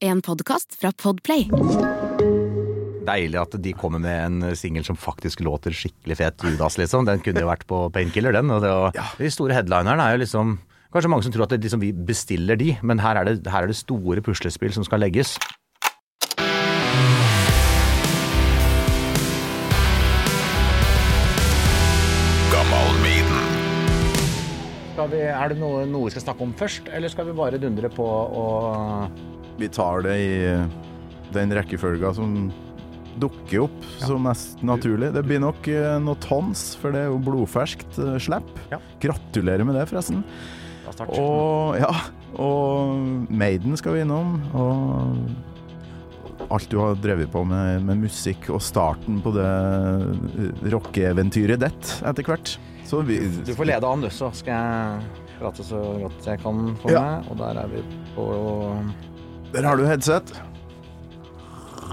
En podkast fra Podplay. Deilig at de kommer med en singel som faktisk låter skikkelig fet. Judas, liksom. Den kunne jo vært på Painkiller, den. Og det, ja. De store headlinerne er jo liksom Kanskje mange som tror at det, liksom, vi bestiller de, men her er, det, her er det store puslespill som skal legges. Skal vi, er det noe, noe vi skal snakke om først, eller skal vi bare dundre på og Vi tar det i den rekkefølga som dukker opp som mest naturlig. Det blir nok eh, noe tons, for det er jo blodferskt uh, slipp. Ja. Gratulerer med det, forresten. Og ja, og Maiden skal vi innom. Og alt du har drevet på med, med musikk, og starten på det eh, rockeeventyret ditt etter hvert. Så vi Du får lede an, du, så skal jeg prate så godt jeg kan for Ja. meg. Og der er vi på Der har du headset.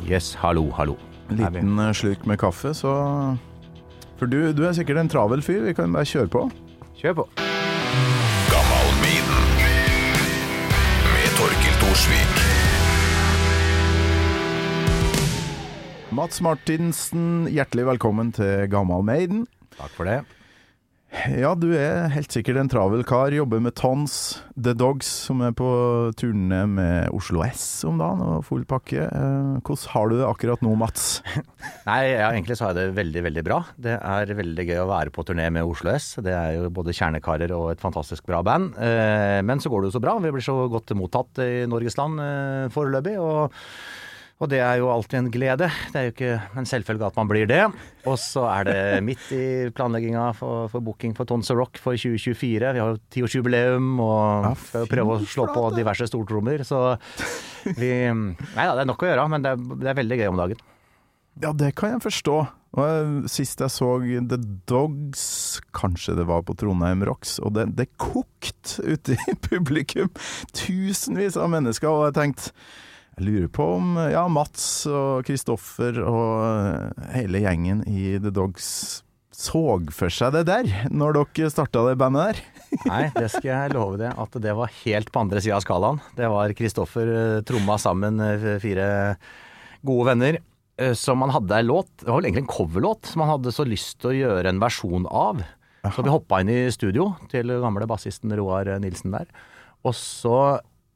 Yes, hallo, hallo. En liten eh, slurk med kaffe, så For du, du er sikkert en travel fyr. Vi kan bare kjøre på. Kjør på. Gammal med Torkil Thorsvik. Mats Martinsen, hjertelig velkommen til Gammal Maiden. Takk for det. Ja, du er helt sikkert en travel kar. Jobber med Tons, The Dogs, som er på turné med Oslo S om dagen, og full pakke. Eh, Hvordan har du det akkurat nå, Mats? Nei, ja, egentlig så har jeg det veldig, veldig bra. Det er veldig gøy å være på turné med Oslo S. Det er jo både kjernekarer og et fantastisk bra band. Eh, Men så går det jo så bra. Vi blir så godt mottatt i Norges land eh, foreløpig. Og, og det er jo alltid en glede. Det er jo ikke en selvfølge at man blir det. Og så er det midt i planlegginga for, for booking for Tons of Rock for 2024. Vi har jo tiårsjubileum og Ja, skal jo prøve å slå på diverse stortrommer. Så vi Nei da, det er nok å gjøre, men det er, det er veldig gøy om dagen. Ja, det kan jeg forstå. Og Sist jeg så The Dogs, kanskje det var på Trondheim Rocks, og det, det kokte ute i publikum. Tusenvis av mennesker, og jeg tenkte jeg lurer på om ja, Mats og Kristoffer og hele gjengen i The Dogs så for seg det der, når dere starta det bandet der. Nei, det skal jeg love deg at det var helt på andre sida av skalaen. Det var Kristoffer eh, tromma sammen eh, fire gode venner. eh, Som man hadde en låt, det var vel egentlig en coverlåt, som man hadde så lyst til å gjøre en versjon av. Så vi hoppa inn i studio til gamle bassisten Roar Nilsen der. Og så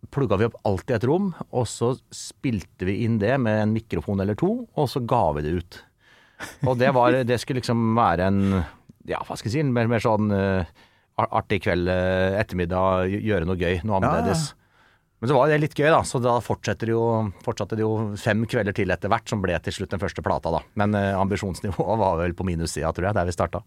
plugga vi opp alt i et rom, og så spilte vi inn det med en mikrofon eller to, og så ga vi det ut. Og det, var, det skulle liksom være en ja, hva skal jeg si, en mer, mer sånn uh, artig kveld, uh, ettermiddag, gjøre noe gøy, noe Ja, ja. Men så var det litt gøy, da, så da fortsatte det jo, fortsatte det jo fem kvelder til etter hvert, som ble til slutt den første plata, da. Men uh, ambisjonsnivået var vel på minussida, tror jeg, der vi starta.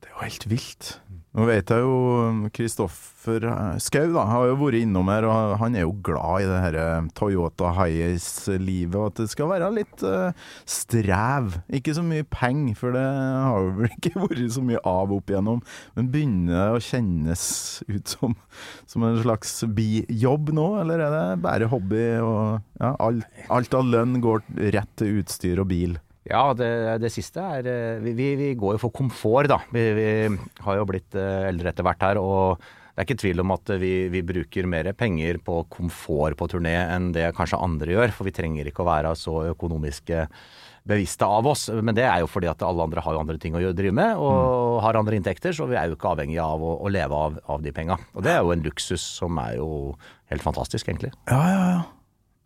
Det er jo helt vilt. Nå vet jeg jo Kristoffer Skau da, har jo vært innom her, og han er jo glad i det her eh, Toyota Hiace-livet, og at det skal være litt uh, strev. Ikke så mye penger, for det har jo vel ikke vært så mye av opp igjennom. Men begynner det å kjennes ut som, som en slags bijobb nå, eller er det bare hobby? og ja, alt, alt av lønn går rett til utstyr og bil? Ja, det, det siste er eh, vi, vi, går jo for komfort, da. Vi, vi har jo blitt eh, eldre etter hvert her, og det er ikke tvil om at vi, vi bruker mer penger på komfort på turné enn det kanskje andre gjør, for vi trenger ikke å være så økonomiske bevisste av oss. Men det er jo fordi at alle andre har jo andre ting å drive med, og har andre inntekter, så vi er jo ikke avhengige av å, å leve av, av de penga. Og det er jo en luksus som er jo helt fantastisk, egentlig. Ja, ja, ja.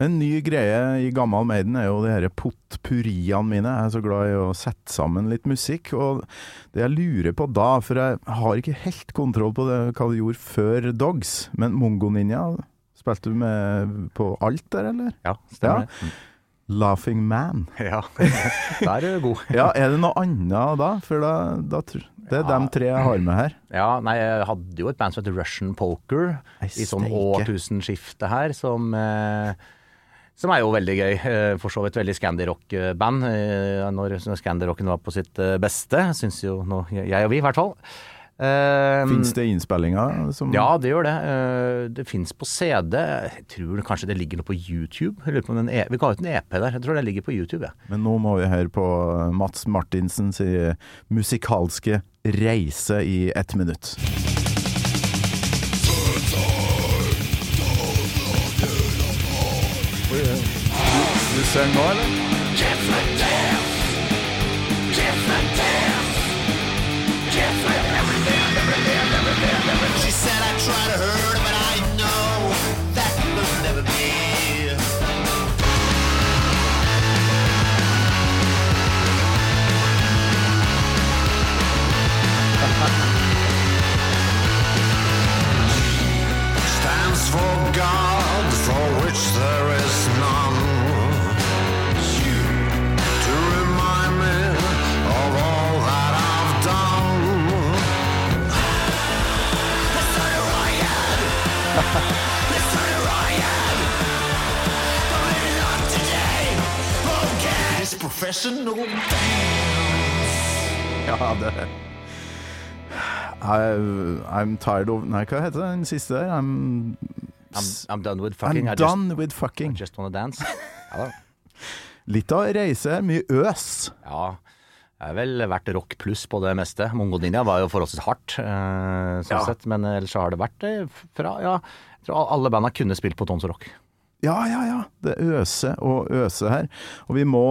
En ny greie i Gammal Maiden er jo de her potpurriene mine. Jeg er så glad i å sette sammen litt musikk. Og det jeg lurer på da, for jeg har ikke helt kontroll på det, hva du gjorde før Dogs, men Mongo Ninja, spilte du med på alt der, eller? Ja, stemmer det. Laughing Man. Ja, der er du god. Ja, er det noe annet da? For da, da Det er Ja. dem tre jeg har med her. Ja, nei, jeg hadde jo et band som heter Russian Poker i sånn årtusenskiftet årtusenskifte her, som eh, som er jo veldig gøy. Eh, For så vidt veldig Scandi-rock-band. eh, Når Scandi-rocken var på sitt eh, beste, syns jo nå jeg og vi, i hvert fall. Fins det innspillinger som Ja, det gjør det. Det fins på CD. Jeg tror kanskje det ligger noe på YouTube. E vi ga ut en EP der. Jeg tror det ligger på YouTube. Ja. Men nå må vi høre på Mats Martinsens musikalske reise i ett minutt. Du ser This dance. Ja, det I, I'm tired of Nei, hva heter den siste der? I'm, I'm, I'm done with fucking. I'm I just, done with fucking. I just wanna dance. Ja da. Litt av reise, mye øs. Ja, det har vel vært rock pluss på det meste. Mongo Ninja var jo forholdsvis hardt, eh, sånn Ja. sett, men ellers så har det vært det fra Ja, jeg tror alle banda kunne spilt på Tons Rock. Ja, ja, ja. Det øser og øser her. Og vi må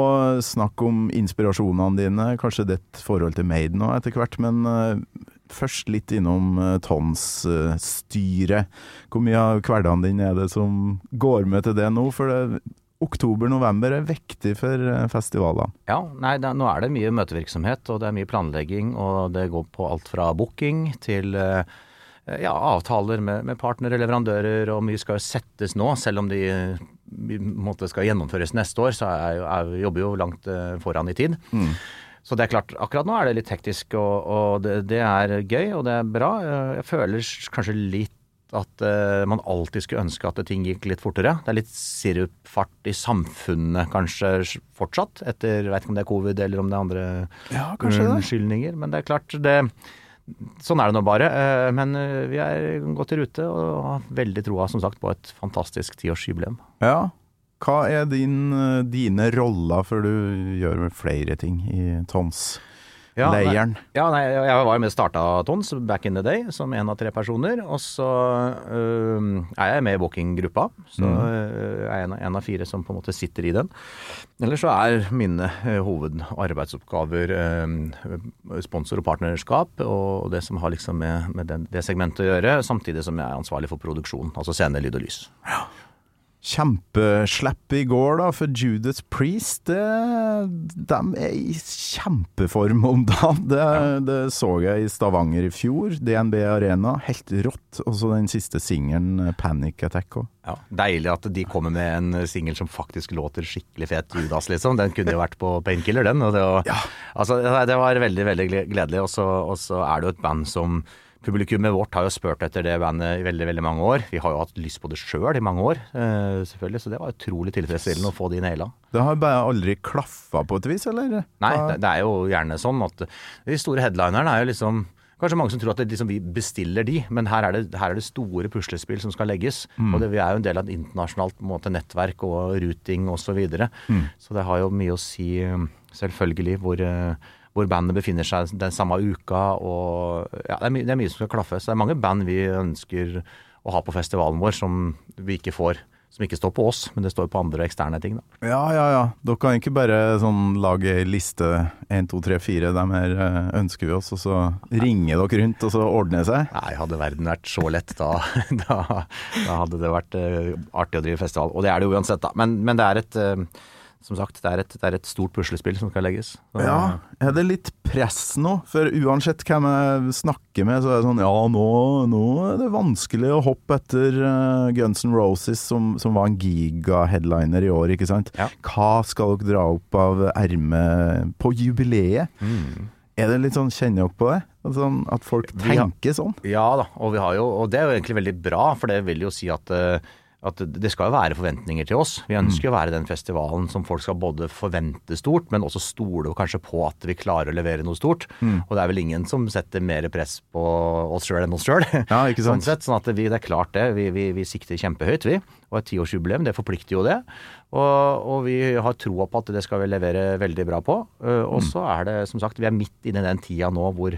snakke om inspirasjonene dine, kanskje ditt forhold til Maiden nå etter hvert, men eh, først litt innom uh, Tons-styret. Hvor mye av hverdagen din er det som går med til det nå? For oktober-november er viktig for eh, festivalene. Ja, nei, det, nå er det mye møtevirksomhet, og det er mye planlegging, og det går på alt fra booking til eh, ja, avtaler med, med partnere, leverandører, og mye skal jo settes nå, selv om de eh, måte skal gjennomføres neste år, så er, er, jobber jo langt eh, foran i tid. Så det er klart, akkurat nå er det litt hektisk, og, og det, det er gøy, og det er bra. Eh, Jeg føler kanskje litt at uh, man alltid skulle ønske at ting gikk litt fortere. Det er litt sirupfart i samfunnet kanskje fortsatt, etter jeg vet ikke om det er covid eller om det er andre Ja, unnskyldninger. Men det er klart, det, sånn er det nå bare. Eh, Men eh, vi er godt i rute og har veldig troa som sagt på et fantastisk tiårsjubileum. Ja. Hva er din, eh, dine roller, før du gjør flere ting i Tons-leiren? Ja, nei, jeg var med og starta Tons back in the day som en av tre personer. Og så øh, er jeg med i walking-gruppa. Så øh, er jeg en, av- en av fire som på en måte sitter i den. Eller så er mine øh, hovedarbeidsoppgaver øh, sponsor og partnerskap, og det som har liksom med, med den, det segmentet å gjøre, samtidig som jeg er ansvarlig for produksjon, altså scene, lyd og lys. Kjempeslepp i går da, for Judas Priest. Det, de er i kjempeform om dagen. Det, det så jeg i Stavanger i fjor. DNB Arena. Helt rått. Og så den siste singelen, Panic Attack. også. Ja, Deilig at de kommer med en singel som faktisk låter skikkelig fet Judas, liksom. Den kunne jo vært på Painkiller, den. Og det, var, altså, det var veldig, veldig gledelig. Og så er det jo et band som Publikummet vårt har jo spurt etter det bandet i veldig veldig mange år. Vi har jo hatt lyst på det sjøl i mange år, eh, selvfølgelig. Så det var utrolig tilfredsstillende å få de naila. Det har bare aldri klaffa på et vis, eller? Nei, det, det er jo gjerne sånn at de store headlinerne er jo liksom Kanskje mange som tror at det, liksom, vi bestiller de, men her er, det, her er det store puslespill som skal legges. Og det, vi er jo en del av et internasjonalt måte, nettverk og routing osv. Så, videre. så det har jo mye å si, selvfølgelig, hvor, eh, hvor bandet befinner seg den samme uka. Og, ja, det, er det er mye som skal klaffe. Så det er mange band vi ønsker å ha på festivalen vår som vi ikke får. Som ikke står på oss, men det står på andre eksterne ting. Da. Ja, ja, ja. Dere kan ikke bare sånn lage ei liste 1, 2, 3, 4, dem her eh, ønsker vi oss, og så ringer dere rundt, og så ordner det seg? Nei, hadde verden vært så lett, da, da, da hadde det vært uh, artig å drive festival. Og det er det jo uansett, da. Men, men det er et eh, som sagt, det er, et, det er et stort puslespill som skal legges. Så, Ja, er det litt press nå? For uansett hvem jeg snakker med, så er det sånn Ja, nå, nå er det vanskelig å hoppe etter uh, Guns N' Roses, som, som var en giga-headliner i år, ikke sant? Ja. Hva skal dere dra opp av ermet på jubileet? Mm. Er det litt sånn, kjenner dere på det? Sånn at folk tenker har- sånn? Ja da, og, vi har jo, og det er jo egentlig veldig bra, for det vil jo si at, eh, at det skal jo være forventninger til oss. Vi ønsker jo å være den festivalen som folk skal både forvente stort, men også stole kanskje på at vi klarer å levere noe stort. Og det er vel ingen som setter mer press på oss sjøl enn oss sjøl. Ja. Sånn sånn at vi, det er klart det. Vi, vi, vi sikter kjempehøyt, vi. Og et tiårsjubileum, det forplikter jo det. Og, og vi har troa på at det skal vi levere veldig bra på. Uh, og så er det som sagt, vi er midt inne i den tida nå hvor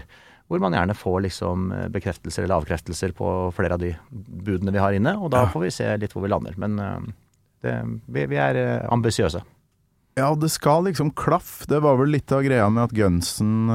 hvor man gjerne får liksom eh, bekreftelser eller avkreftelser på flere av de budene vi har inne. Og da får vi se litt hvor vi lander. Men eh, Det, vi, vi er eh, ambisiøse. Ja, det skal liksom klaffe. Det var vel litt av greia med at Gunsen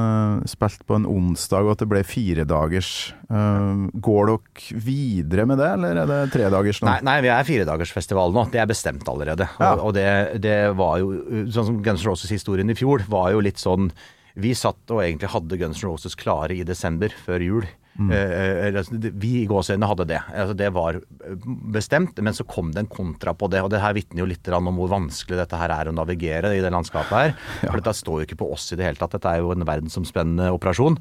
spilte på en onsdag, og at det ble firedagers. Uh, går dere videre med det, eller er det tredagers nå? Nei, nei, vi er firedagersfestival nå. Det er bestemt allerede. Ja. Og, og det, det var jo Sånn som Guns Roses-historien i fjor var jo litt sånn Vi satt og egentlig hadde Guns N' Roses klare i desember, før jul. Mm. Eh, eller, altså, vi i gåseøynene hadde det. Altså, det var eh, bestemt, men så kom det en kontra på det. Og det her vitner jo litt om hvor vanskelig dette her er å navigere i det landskapet her. For dette står jo ikke på oss i det hele tatt. Dette er jo en verdensomspennende operasjon.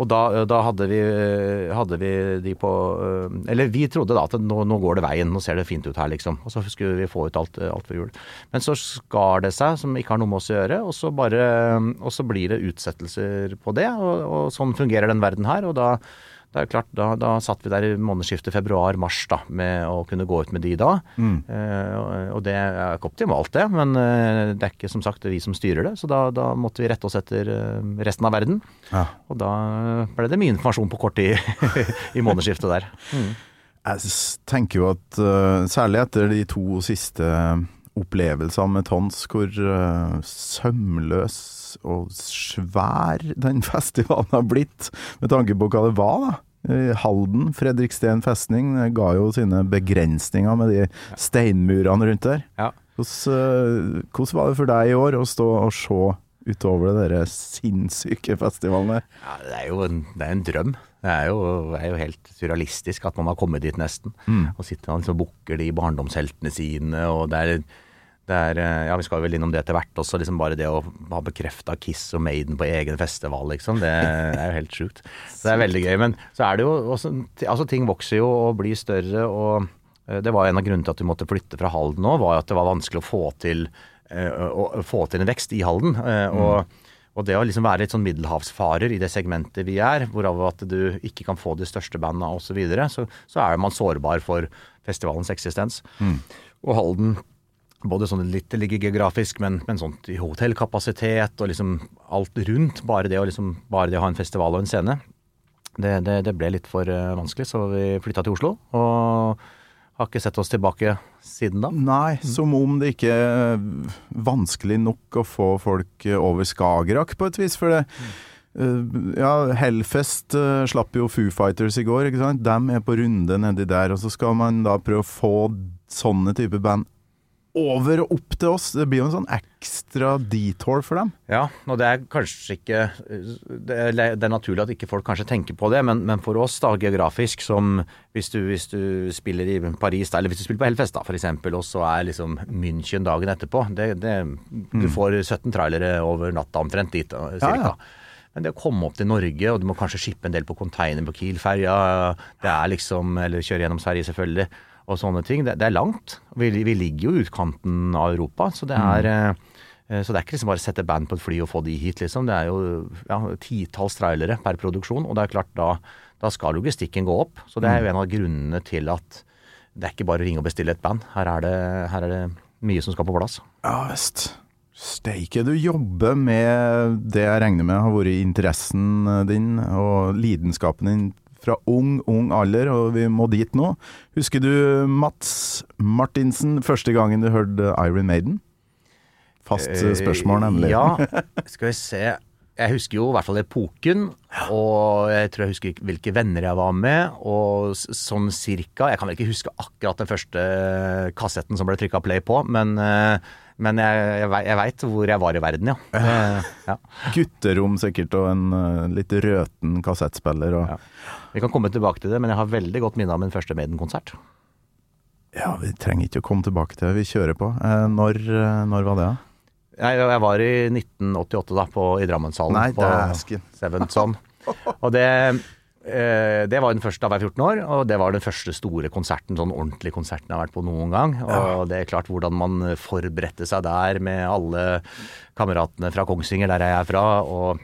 Og da, da hadde, vi, hadde vi de på øh, Eller vi trodde da at nå, nå går det veien, nå ser det fint ut her, liksom. Og så skulle vi få ut alt, alt for jul. Men så skar det seg, som ikke har noe med oss å gjøre, og så, bare, og så blir det utsettelser på det. Og, og sånn fungerer den verden her. og da det er klart, da, da satt vi der i månedsskiftet februar-mars da, med å kunne gå ut med de da. Eh, og- det er ikke optimalt det, men eh, det er ikke som sagt vi som styrer det. Så da, da måtte vi rette oss etter eh, resten av verden. Ja. Og da ble det mye informasjon på kort tid i månedsskiftet der. Jeg tenker jo at uh, særlig etter de to siste opplevelsene med Tons, hvor sømløs og svær den festivalen har blitt, med tanke på hva det var, da. Halden, Fredriksten festning, ga jo sine begrensninger med de steinmurene rundt der. Ja. Hvordan, uh, hvordan var det for deg i år å stå og se utover det dere sinnssyke festivalen der? Ja, det er jo en, det er en drøm. Det er, jo, det er jo helt surrealistisk at man har kommet dit nesten. Og sitter og liksom bukker de barndomsheltene sine, og det er, er eh, Ja, vi skal vel innom det etter hvert også. liksom Bare det å ha bekrefta Kiss og Maiden på egen festival, liksom. Det er jo helt sjukt. Så det er veldig gøy. Men så er det jo også Altså, ting vokser jo og blir større, og eh, det var en av grunnene til at vi måtte flytte fra Halden nå, var at det var vanskelig å få til eh, å, få til en vekst i Halden. og og det å liksom være litt sånn middelhavsfarer i det segmentet vi er, hvorav at du ikke kan få de største banda osv., så, videre, så så er man sårbar for festivalens eksistens. Og Halden både sånn litt det ligger geografisk, men, men sånt i hotellkapasitet og liksom alt rundt. Bare det, liksom, bare det å ha en festival og en scene. Det, det, det ble litt for eh, vanskelig, så vi flytta til Oslo. Og har ikke sett oss tilbake siden da. Nei, som om det ikke er vanskelig nok å få folk over Skagerrak, på et vis. For det eh, Ja, Hellfest eh, slapp jo Foo Fighters i går, ikke sant. De er på runde nedi der, og så skal man da prøve å få sånne type band over og opp til oss. Det blir jo en sånn ekstra detour for dem. Ja, og det er kanskje ikke Det er, det er naturlig at ikke folk kanskje tenker på det, men, men for oss da, geografisk, som hvis du, hvis du spiller i Paris, eller hvis du spiller på Hellfest da, for eksempel, og så er liksom München dagen etterpå det, det, Du får 17 trailere over natta omtrent dit, cirka. ja. Men det å komme opp til Norge, og du må kanskje shippe en del på container på Kiel-ferja, det er liksom Eller kjøre gjennom Sverige, selvfølgelig, og sånne ting. Det, det er langt. Vi, vi ligger jo i utkanten av Europa, så det er mm. så det er ikke liksom bare å sette band på et fly og få de hit, liksom. Det er jo ja, titalls trailere per produksjon, og det er klart da, da skal logistikken gå opp. Så det er jo en av grunnene til at det er ikke bare å ringe og bestille et band. Her er det, her er det mye som skal på plass. Ja visst. Steike, du jobber med det jeg regner med har vært interessen din og lidenskapen din fra ung, ung alder, og vi må dit nå. Husker du Mats Martinsen første gangen du hørte Iron Maiden? Fast eh, spørsmål, nemlig. Ja, skal vi se. Jeg husker jo i hvert fall epoken, og jeg tror jeg husker hvilke venner jeg var med, og sånn cirka Jeg kan vel ikke huske akkurat den første kassetten som ble trykka play på, men, eh, men jeg, jeg, jeg veit hvor jeg var i verden, ja. Ja. Gutterom sikkert, og en eh, litt røten kassettspiller. Og, Ja. Vi kan komme tilbake til det, men jeg har veldig godt minne av min første Maiden-konsert. ja. Vi trenger ikke å komme tilbake til det, vi kjører på. Eh, når, eh, når var det, da? Jeg, jeg var i 1988 da, på, i Drammenshallen. Nei, på Seven Son. Og det, det var den første, da var jeg 14 år, og det var den første store konserten, sånn ordentlige konserten jeg har vært på noen gang. Og det er klart hvordan man forberedte seg der med alle kameratene fra Kongsvinger, der jeg er fra, og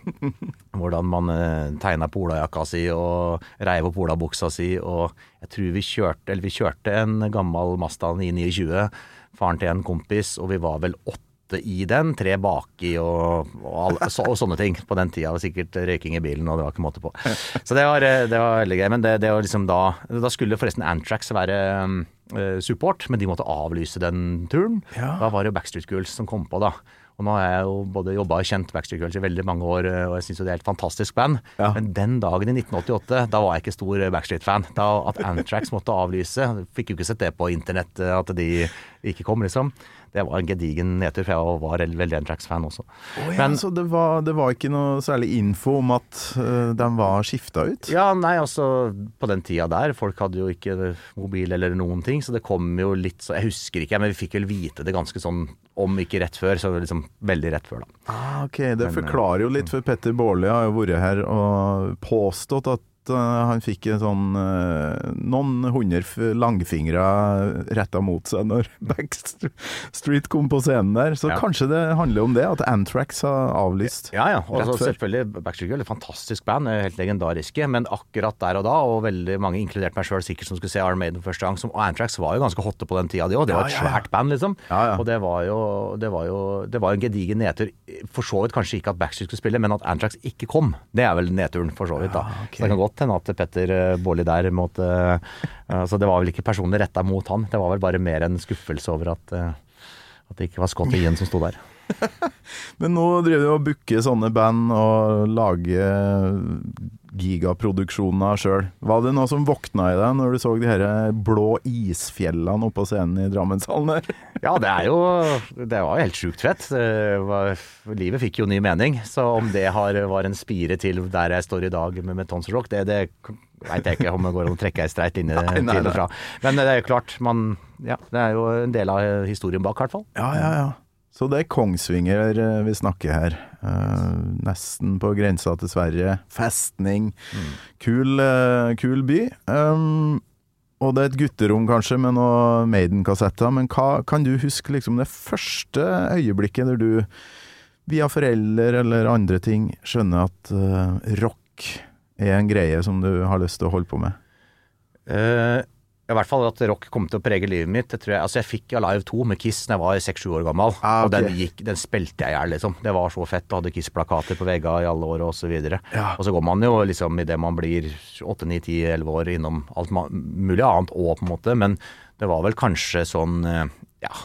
hvordan man eh, tegna polajakka si og reiv opp olabuksa si, og jeg tror vi kjørte, eller vi kjørte en gammel Mazda 929, faren til en kompis, og vi var vel åtte i den, tre baki og, og, alle, så, og sånne ting på den tida. det sikkert røyking i bilen, og det var ikke måte på. Så det var, eh, det var veldig gøy. Men det, det var liksom da Da skulle forresten Antrax være, eh, support, men de måtte avlyse den turen. Ja. Da var det jo Backstreet Girls som kom på, da. Og nå har jeg jo både jobba og kjent Backstreet Girls i veldig mange år, eh, og jeg syns jo det er et fantastisk band. Ja. Men den dagen i 1988, da var jeg ikke stor Backstreet-fan. Da At Antrax måtte avlyse, fikk jo ikke sett det på internett at de ikke kom, liksom. Det var en gedigen nedtur, for jeg var veldig Antrax-fan også. Oh, ja, Men- så det var, det var ikke noe særlig info om at uh, den var skifta ut? Ja, nei, altså på den tida der, folk hadde jo ikke mobil eller noen ting, så det kom jo litt så Jeg husker ikke, men vi fikk vel vite det ganske sånn, om ikke rett før, så liksom veldig rett før, da. Ah, ok, Det Men, forklarer jo litt, for Petter Baarli har jo vært her og påstått at eh, han fikk en sånn eh, noen hundre langfingre retta mot seg når Backstreet kom på scenen der. Så Ja. kanskje det handler om det, at Antrax har avlyst. Ja, ja. Og Rett før. selvfølgelig Backstreet Girl, et fantastisk band, eh, helt legendariske. Men akkurat der og da, og veldig mange, inkludert meg sjøl sikkert, som skulle se Arm Maiden første gang, som, og Antrax var jo ganske hotte på den tida, de òg. Det var et Ja, svært band, liksom. Ja, ja. Og det var jo det var jo det var en gedigen nedtur. For så vidt kanskje ikke at Backstreet skulle spille, men at Antrax ikke kom. Det er vel nedturen, for så vidt. da. Ja, okay. Så det kan godt hende at Petter eh, Baarli der måtte eh, Så det var vel ikke personlig retta mot han. Det var vel bare mer en skuffelse over at eh, at det ikke var Scott Ian som sto der. Men nå driver du og booker sånne band og lager gigaproduksjoner sjøl. Var det noe som våkna i deg når du så de her blå isfjellene oppå scenen i Drammenshallen der? Ja, det er jo Det var jo helt sjukt fett. Var, livet fikk jo ny mening. Så om det har, var en spire til der jeg står i dag med, med Tons Rock, det, det veit jeg ikke om det går an å trekke ei streit linje til og fra. Men det er jo klart, man Ja, det er jo en del av historien bak, i hvert fall. Ja, ja, ja. Så det er Kongsvinger eh, vi snakker her. Eh, nesten på grensa til Sverige. Festning. Kul, eh, kul by. Um, og det er et gutterom kanskje med noen Maiden-kassetter, men hva kan du huske liksom det første øyeblikket der du via foreldre eller andre ting skjønner at eh, rock er en greie som du har lyst til å holde på med? Eh, I hvert fall at rock kom til å prege livet mitt. Det tror jeg, altså jeg fikk Alive 2 med Kiss da jeg var seks-sju år gammel. Ah, Og den, gikk, den spilte jeg i hjel, liksom. Det var så fett. Og hadde Kiss-plakater på veggene i alle år og så videre. Ja. Og så går man jo liksom idet man blir åtte, ni, ti, elleve år innom alt mulig annet òg, på en måte. Men det var vel kanskje sånn, eh, ja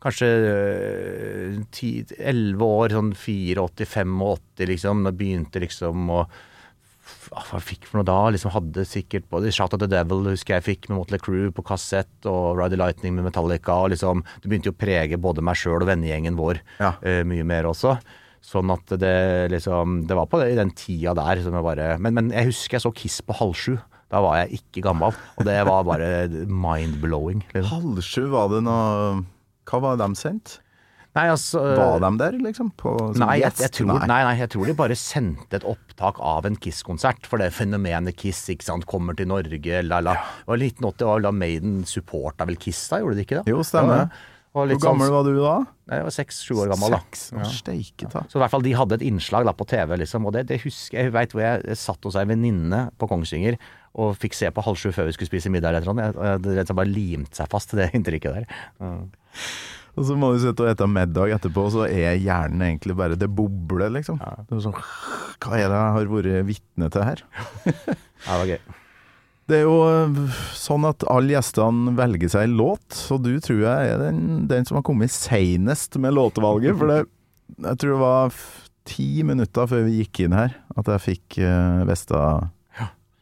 Kanskje elleve år, sånn 84-85, liksom. Da begynte liksom å hva fikk for noe da? Liksom hadde sikkert både Shout of the Devil husker jeg fikk med Motley Crue på kassett, og Ride the Lightning med Metallica. og liksom, Det begynte jo å prege både meg sjøl og vennegjengen vår Ja. uh, mye mer også. Sånn at det liksom Det var på det, i den tida der som jeg bare men, men jeg husker jeg så Kiss på halv sju. Da var jeg ikke gammel, og det var bare mind-blowing. Liksom. Halv sju, var det noe Hva var de sendt? Nei, altså Var de der, liksom? På, Nei jeg, jeg tror, nei. Nei, jeg tror de bare sendte et opptak av en Kiss-konsert. For det fenomenet Kiss ikke sant, kommer til Norge, la la. Og i 1980 var da Maiden supporta vel Kiss da, gjorde de ikke det? Jo, stemmer. Ja, og Hvor gammel sånn, var du da? Nei, Jeg var seks-sju år gammel, da. Seks. Å, steike ta. Så i hvert fall de hadde et innslag da på TV, liksom. Og det, det husker jeg. Jeg veit hvor jeg satt hos ei venninne på Kongsvinger og fikk se på halv sju før vi skulle spise middag eller noe. Det og bare limte seg fast til det inntrykket der. Ja. Og så må du sitte og ete middag etterpå, og så er hjernen egentlig bare Det bobler, liksom. Det er sånn, Hva er det jeg har vært vitne til her? Ja, det var gøy. Det er jo øh, sånn at alle gjestene velger seg låt, og du tror jeg er den, den som har kommet seinest med låtevalget. For det, jeg tror det var ti minutter før vi gikk inn her at jeg fikk uh, vite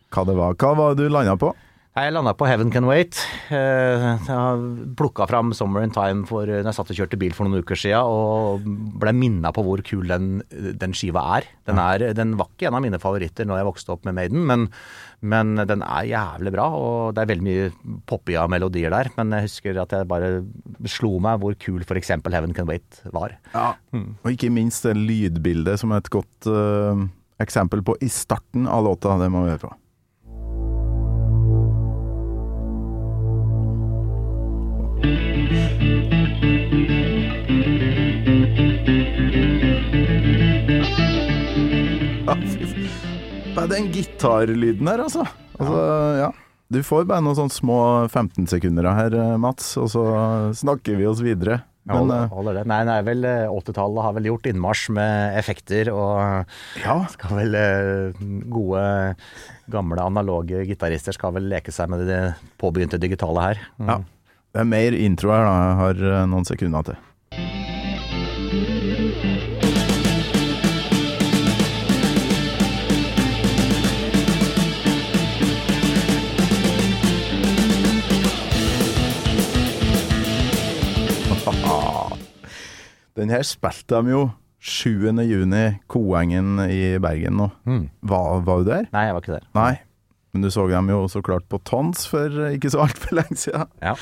hva det var. Hva var det du landa på? Jeg landa på Heaven Can Wait. Eh, Jeg plukka fram Summer in Time for, når jeg satt og kjørte bil for noen uker siden, og ble minna på hvor kul den, den skiva er. Den, er. den var ikke en av mine favoritter når jeg vokste opp med Maiden, men, men den er jævlig bra. Og det er veldig mye poppige melodier der, men jeg husker at jeg bare slo meg hvor kul f.eks. Heaven Can Wait var. Og ikke minst det lydbildet som er et godt uh, eksempel på i starten av låta. Det må vi høre på. Ja, fy f- Bare den gitarlyden her, altså. altså ja. Du får bare noen sånne små 15 sekunder her, eh, Mats, og så snakker vi oss videre. Men holder, eh, holder det. Nei, er vel eh, 80-tallet har vel gjort innmarsj med effekter og ja, skal vel eh, gode, gamle analoge gitarister skal vel leke seg med det påbegynte digitale her. Mm. Ja. Det er mer intro her, da. Jeg har eh, noen sekunder til. Den her spilte de jo 7. juni, Koengen i Bergen nå. Var, var du der? Nei, jeg var ikke der. Nei. Men du så dem jo så klart på Tons for eh, ikke så altfor lenge siden. Ja.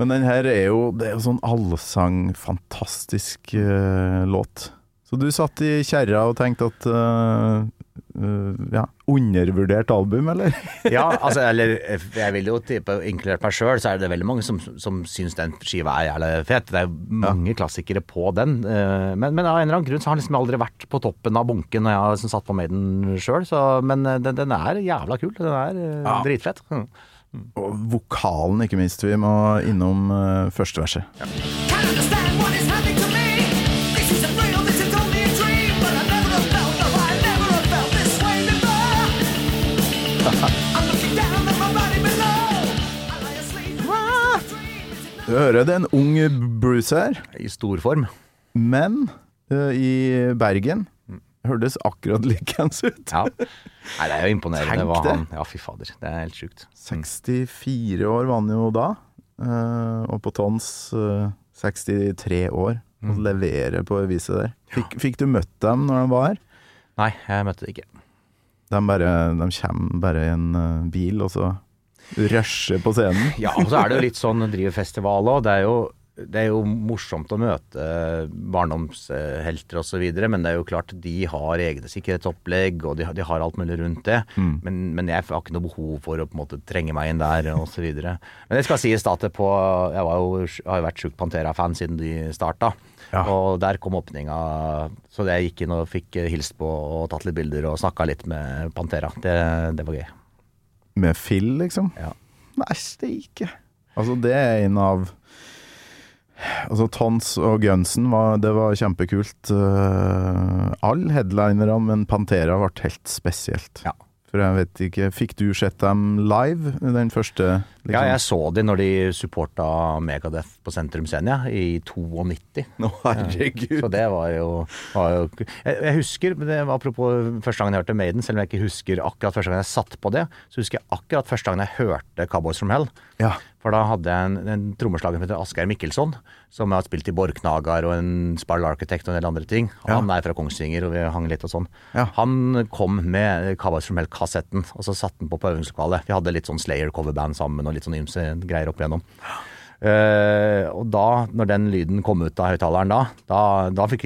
Men den her er jo Det er jo sånn allsang, fantastisk uh, låt. Så du satt i kjerra og tenkte at uh, uh, Ja, undervurdert album, eller? Ja, altså, eller jeg vil jo tippe, inkludert meg sjøl, så er det veldig mange som, som syns den skiva er jævlig fet. Det er mange klassikere på den. Men, men av en eller annen grunn så har den liksom aldri vært på toppen av bunken når jeg har liksom satt på Maiden sjøl. Men den, den er jævla kul. Den er Ja. dritfett. Og vokalen, ikke minst. Vi må innom uh, første verset. Can't understand what is happening to me. This isn't real, this is only a dream. But I never have felt, no, I never have felt this way before. I'm looking down at my body below. I lie asleep. Dream is it Du hører det er en ung Bruce her, I stor form. men uh, i Bergen hørtes akkurat likeens ut. Ja. Nei, det er jo imponerende hva han Ja, fy fader. Det er helt sjukt. 64 år var han jo da, eh, og på Tons eh, 63 år. Og levere på viset der. Fikk, fikk du møtt dem når de var her? Nei, jeg møtte dem ikke. De, bare, de kommer bare i en eh, bil, og så rusher på scenen. Ja, og så er det jo litt sånn driver festival òg. Det, er jo- det er jo morsomt å møte barndomshelter osv., men det er jo klart de har egne sikkerhetsopplegg, og de, de har alt mulig rundt det. Men, men jeg har ikke noe behov for å på en måte trenge meg inn der osv. Men det skal sies da at på Jeg var jo, har jo vært sjuk Pantera-fan siden de starta. Ja. Og der kom åpninga, så jeg gikk inn og fikk hilst på og tatt litt bilder og snakka litt med Pantera. Det, det var gøy. Med Phil, liksom. Ja. Nei, steike. Altså, det er en av Altså, Tons og Gunsen, var, det var kjempekult. Uh, Alle headlinerne, men Pantera ble helt spesielt. Ja. For jeg vet ikke Fikk du sett dem live, den første? liksom? Ja, jeg så de når de supporta Megadeth på Sentrum Senja ja, i 92. Nå, herregud. Så det var jo, var jo jeg, jeg husker, det var apropos første gangen jeg hørte Maiden, selv om jeg ikke husker akkurat første gang jeg satt på det, så husker jeg akkurat første gangen jeg hørte Cowboys from Hell. Ja. For da hadde jeg en, en trommeslager som heter Asgeir Mikkelsson, som har spilt i Borknagar og en Spiral Architect og en del andre ting. Han er fra Kongsvinger, og vi hang litt og sånn. Ja. Han kom med Cowboys from Hell-kassetten, og så satte han på på øvingslokalet. Vi hadde litt sånn Slayer-coverband sammen og litt sånn ymse greier opp igjennom. Uh, og da, når den lyden kom ut av høyttaleren da, da, da fikk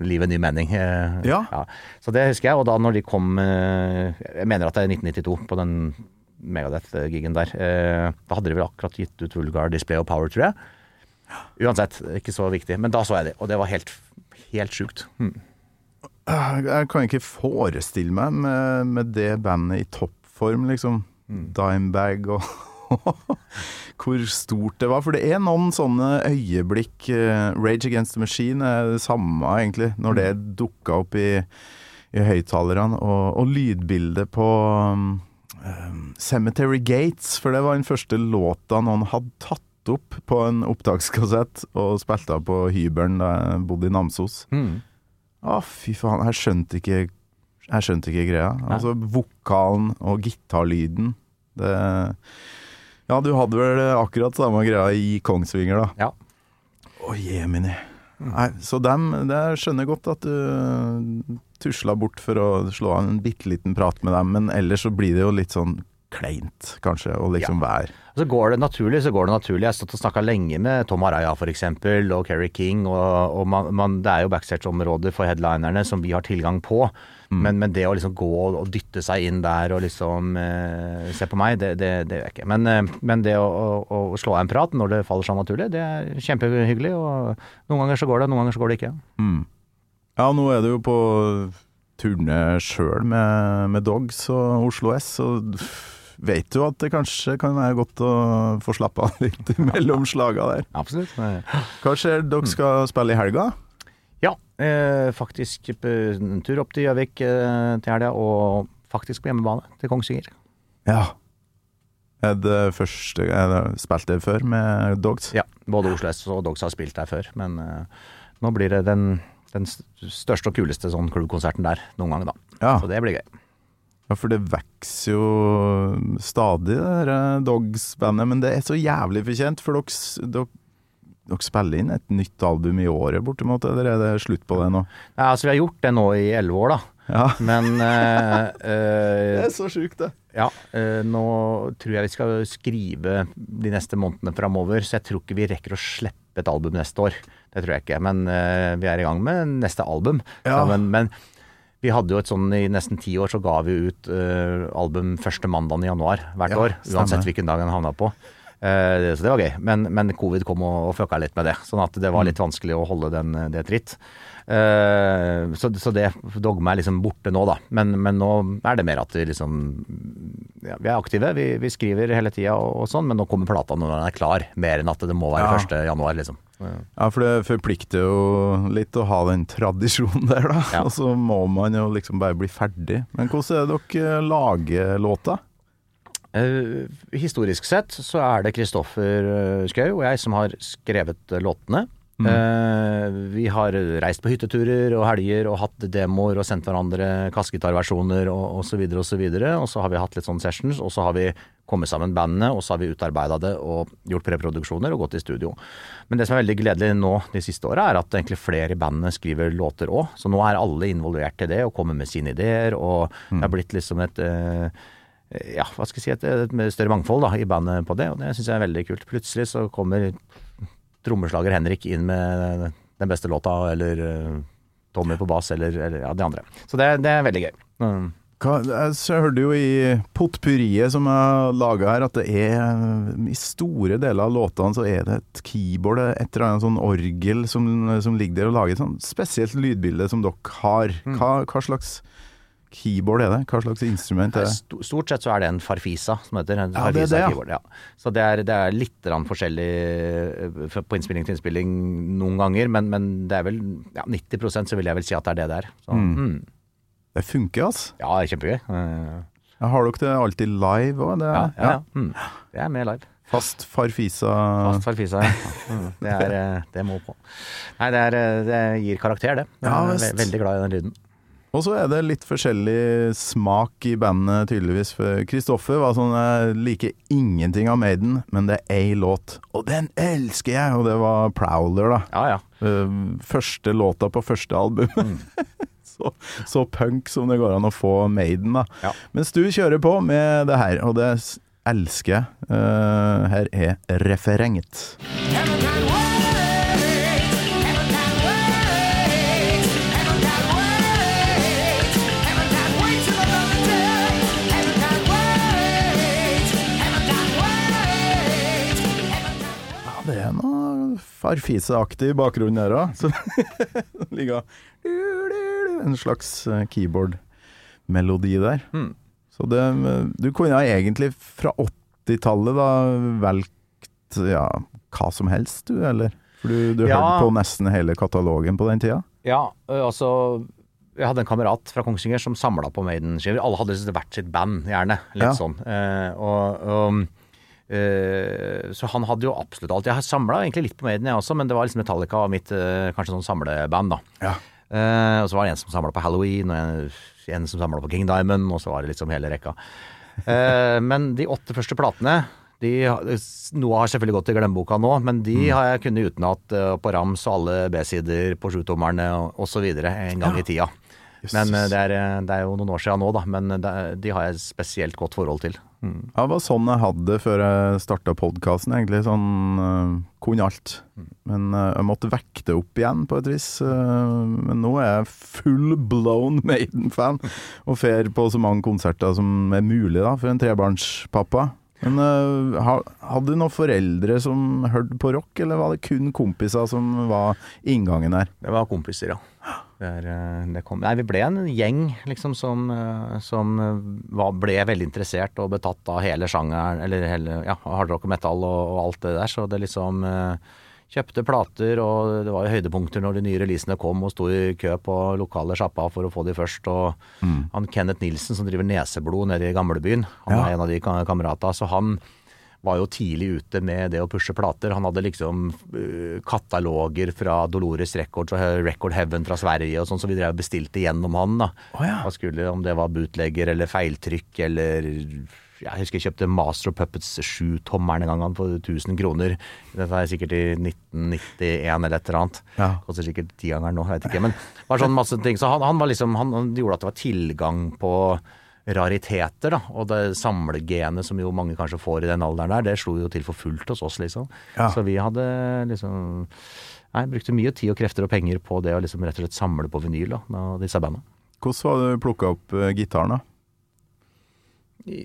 livet ny mening. Uh, Ja. Så det husker jeg. Og da når de kom uh, Jeg mener at det er 1992, på den Megadeth-gigen der. Eh, da hadde de vel akkurat gitt ut Vulgar Display of Power, tror jeg. Uansett, ikke så viktig. Men da så jeg det, og det var helt, helt sjukt. Hmm. Jeg kan ikke forestille meg med, med det bandet i toppform, liksom. Dimebag og Hvor stort det var. For det er noen sånne øyeblikk eh, Rage Against the Machine er det samme, egentlig. Når det dukka opp i, i høyttalerne. Og, og lydbildet på um, um, Cemetery Gates, for det var den første låta noen hadde tatt opp på en opptakskassett og spilte av på hybelen da jeg bodde i Namsos. Å, fy faen. Jeg skjønte ikke Jeg skjønte ikke greia. Altså, vokalen og gitarlyden Det Ja, du hadde vel akkurat samme greia i Kongsvinger, da. Ja. Å, jemini. Nei, så dem det skjønner jeg godt at du tusla bort for å slå av en bitte liten prat med dem, men ellers så blir det jo litt sånn kleint, kanskje, å liksom være Og så går det naturlig, så går det naturlig. Jeg har stått og snakka lenge med Tom Araya f.eks. og Kerry King, og, og man, man, det er jo backstage-områder for headlinerne som vi har tilgang på. Men, men det å liksom gå og dytte seg inn der og liksom eh, se på meg, det, det, det gjør jeg ikke. Men, eh, men det å, å, å slå av en prat når det faller seg naturlig, det er kjempehyggelig. Og noen ganger så går det, noen ganger så går det ikke. Ja, nå er du jo på turné sjøl med, med Dogs og Oslo S, og vet du at det kanskje kan være godt å få slappe av litt mellom slaga der. Absolutt. Hva skjer? Dere skal spille i helga? Ja, eh, faktisk en tur opp til Gjøvik eh, til helga, og faktisk på hjemmebane til Kongsvinger. Ja. Er det første er det Spilt det før med Dogs? Ja, både Oslo S og Dogs har spilt der før, men eh, nå blir det den, den største og kuleste sånn klubbkonserten der noen gang, da. Ja. Så det blir gøy. Ja, for det vokser jo stadig, det eh, Dogs-bandet. Men det er så jævlig fortjent, for dere, dere spiller inn et nytt album i året, bortimot, eller er det slutt på det nå? Ja, altså, vi har gjort det nå i elleve år, da. Ja. Men Det er så sjukt, det. ja, eh, nå tror jeg vi skal skrive de neste månedene framover, så jeg tror ikke vi rekker å slippe et album neste år. Det tror jeg ikke. Men eh, vi er i gang med neste album. Ja. Men, men vi hadde jo et sånn i nesten ti år så ga vi ut uh, album første mandagen i januar hvert Ja, år. stemmer. Uansett hvilken dag den havna på. Eh, så det var gøy. Men, men covid kom og, og fucka litt med det. Sånn at det var litt vanskelig å holde den, det tritt. Eh, så, så det dogmet er liksom borte nå, da. Men, men nå er det mer at vi liksom ja, Vi er aktive, vi, vi skriver hele tida og, og sånn, men nå kommer plata når den er klar. Mer enn at det må være Ja. 1. januar, liksom. Ja, for det forplikter jo litt å ha den tradisjonen der, da. Ja. Og så må man jo liksom bare bli ferdig. Men hvordan er det dere lager låta? Eh, historisk sett så er det Kristoffer eh, Schou og jeg som har skrevet låtene. låtene. Uh, vi har reist på hytteturer og helger og hatt demoer og sendt hverandre kassegitarversjoner og osv. Og, så videre, og så har vi hatt litt sånn sessions, og så har vi kommet sammen bandene, og så har vi utarbeida det og gjort preproduksjoner og gått i studio. Men det som er veldig gledelig nå de siste åra, er at egentlig flere i bandene skriver låter òg. Så nå er alle involvert i det og kommer med sine ideer, og det er blitt liksom et eh, ja, hva skal jeg si, et, et større mangfold da, i bandet på det, og det syns jeg er veldig kult. Plutselig så kommer trommeslager Henrik inn med den beste låta, eller eh, Tommy på bass, eller, eller ja, de andre. Så det, det er veldig gøy. Mm. Hva, jeg hørte jo i potpurriet som jeg laga her, at det er I store deler av låtene så er det et keyboard, et eller annet sånn orgel som, som ligger der og lager et sånn spesielt lydbilde som dere har. Hva, hva slags keyboard er det? Hva slags instrument er det? Stort sett så er det en Farfisa, som heter. En Ja, det Farfisa det, ja. keyboard, ja. Så det er, det er litt forskjellig eh, på innspilling til innspilling noen ganger, men, men det er vel ja, 90% så vil jeg vel si at det er det det er. Så, mm. Det funker, altså. Ja, det er kjempegøy. Eh, Har dere det alltid live òg? Ja, ja, ja. Mm. Det er med live. Fast Farfisa Fast farfisa, ja. Mm. Det, er, eh, det må på. Nei, det, er, eh, det gir karakter, det. Jeg er veldig glad i den lyden. Og så er det litt forskjellig smak i bandet, tydeligvis. For Kristoffer var sånn Jeg liker ingenting av Maiden, men det er ei låt, og den elsker jeg! Og det var Prowler, da. Ja, ja. Eh, Første låta på første album. så, så punk som det går an å få Maiden, da. Ja. Mens du kjører på med det her, og det elsker jeg. Eh, her er referenget. Heaven Farfise-aktig i bakgrunnen der òg. Så det ligger en slags keyboardmelodi keyboard-melodi der. Mm. Så det Du kunne ha egentlig fra 80-tallet da valgt ja, hva som helst, du, eller? For du, du Ja. hørte på nesten hele katalogen på den tida? Ja, altså Jeg hadde en kamerat fra Kongsvinger som samla på Maiden-skiver. Alle hadde liksom hvert sitt band, gjerne. Litt Ja. sånn. Eh, og, og eh, så han hadde jo absolutt alt. Jeg har samla egentlig litt på Maiden, jeg også, men det var liksom Metallica og mitt eh, kanskje sånn samleband, da. Ja. Uh, og så var det en som samla på Halloween, og en, en som samla på King Diamond, og så var det liksom hele rekka. Uh, men de åtte første platene de, Noe har selvfølgelig gått i glemmeboka nå, men de har jeg kunnet utenat uh, på rams og alle B-sider på sjutommerne osv. en gang i tida. Men eh, det er, eh, det er jo noen år siden nå, da. Men de har jeg spesielt godt forhold til. Mm. Ja, det var sånn jeg hadde det før jeg starta podkasten, egentlig. Sånn uh, kunne alt. Men uh, jeg måtte vekke det opp igjen, på et vis. Uh, men nå er jeg full blown Maiden-fan, og fer på så mange konserter som er mulig da, for en trebarnspappa. Men uh, hadde du noen foreldre som hørte på rock, eller var det kun kompiser som var inngangen her? Det var kompiser, ja. Det er, eh, det kom, nei, vi ble en gjeng liksom som, eh, som eh, var, ble veldig interessert og betatt av hele sjangeren, eller hele ja, hardrock og metal og, og alt det der. Så det liksom Kjøpte plater, og det var jo høydepunkter når de nye releasene kom, og sto i kø på lokale sjappa for å få de først. Og han Kenneth Nilsen som driver Neseblod nede i gamlebyen, han Ja. er en av de kameratene. så han var jo tidlig ute med det å pushe plater. Han hadde liksom uh, kataloger fra Dolores Records og Record Heaven fra Sverige og sånn, så vi drev og bestilte gjennom han, da. Oh, ja. Skulle, om det var bootlegger eller feiltrykk eller Jeg husker jeg kjøpte Master of Puppets 7-tommeren en gang han for 1000 kroner. Dette er sikkert i 1991 eller et eller annet. Ja. Koster sikkert tigangeren nå, jeg vet ikke. Men det var sånn masse ting. Så han, han var liksom Han, han gjorde at det var tilgang på rariteter, da. Og det samlegenet som jo mange kanskje får i den alderen der, det slo jo til for fullt hos oss, liksom. Ja. Så vi hadde liksom Nei, brukte mye tid og krefter og penger på det å liksom rett og slett samle på vinyl da, med disse bandene. Hvordan var det du plukka opp eh, gitaren, da?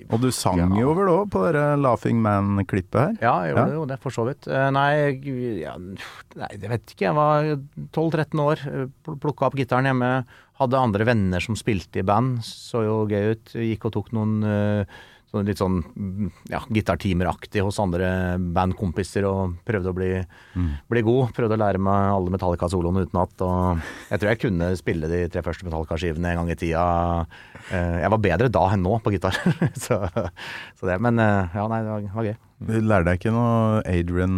Og du sang Ja. jo vel òg på det Laughing Man-klippet her? Ja, jeg gjorde Ja. jo det, for så vidt. Eh, Nei, ja, nei, jeg vet ikke. Jeg var 12-13 år, plukka opp gitaren hjemme. Hadde andre venner som spilte i band. Så jo gøy ut. Gikk og tok noen eh, sånn litt sånn mm, ja, gitartimeraktig hos andre bandkompiser og prøvde å bli, bli god. Prøvde å lære meg alle Metallica-soloene utenat. Og jeg tror jeg kunne spille de tre første Metallica-skivene en gang i tida. Eh, Jeg var bedre da enn nå på gitar. så, så det. Men eh, ja, nei, det var, det var gøy. Du lærte deg ikke noe Adrian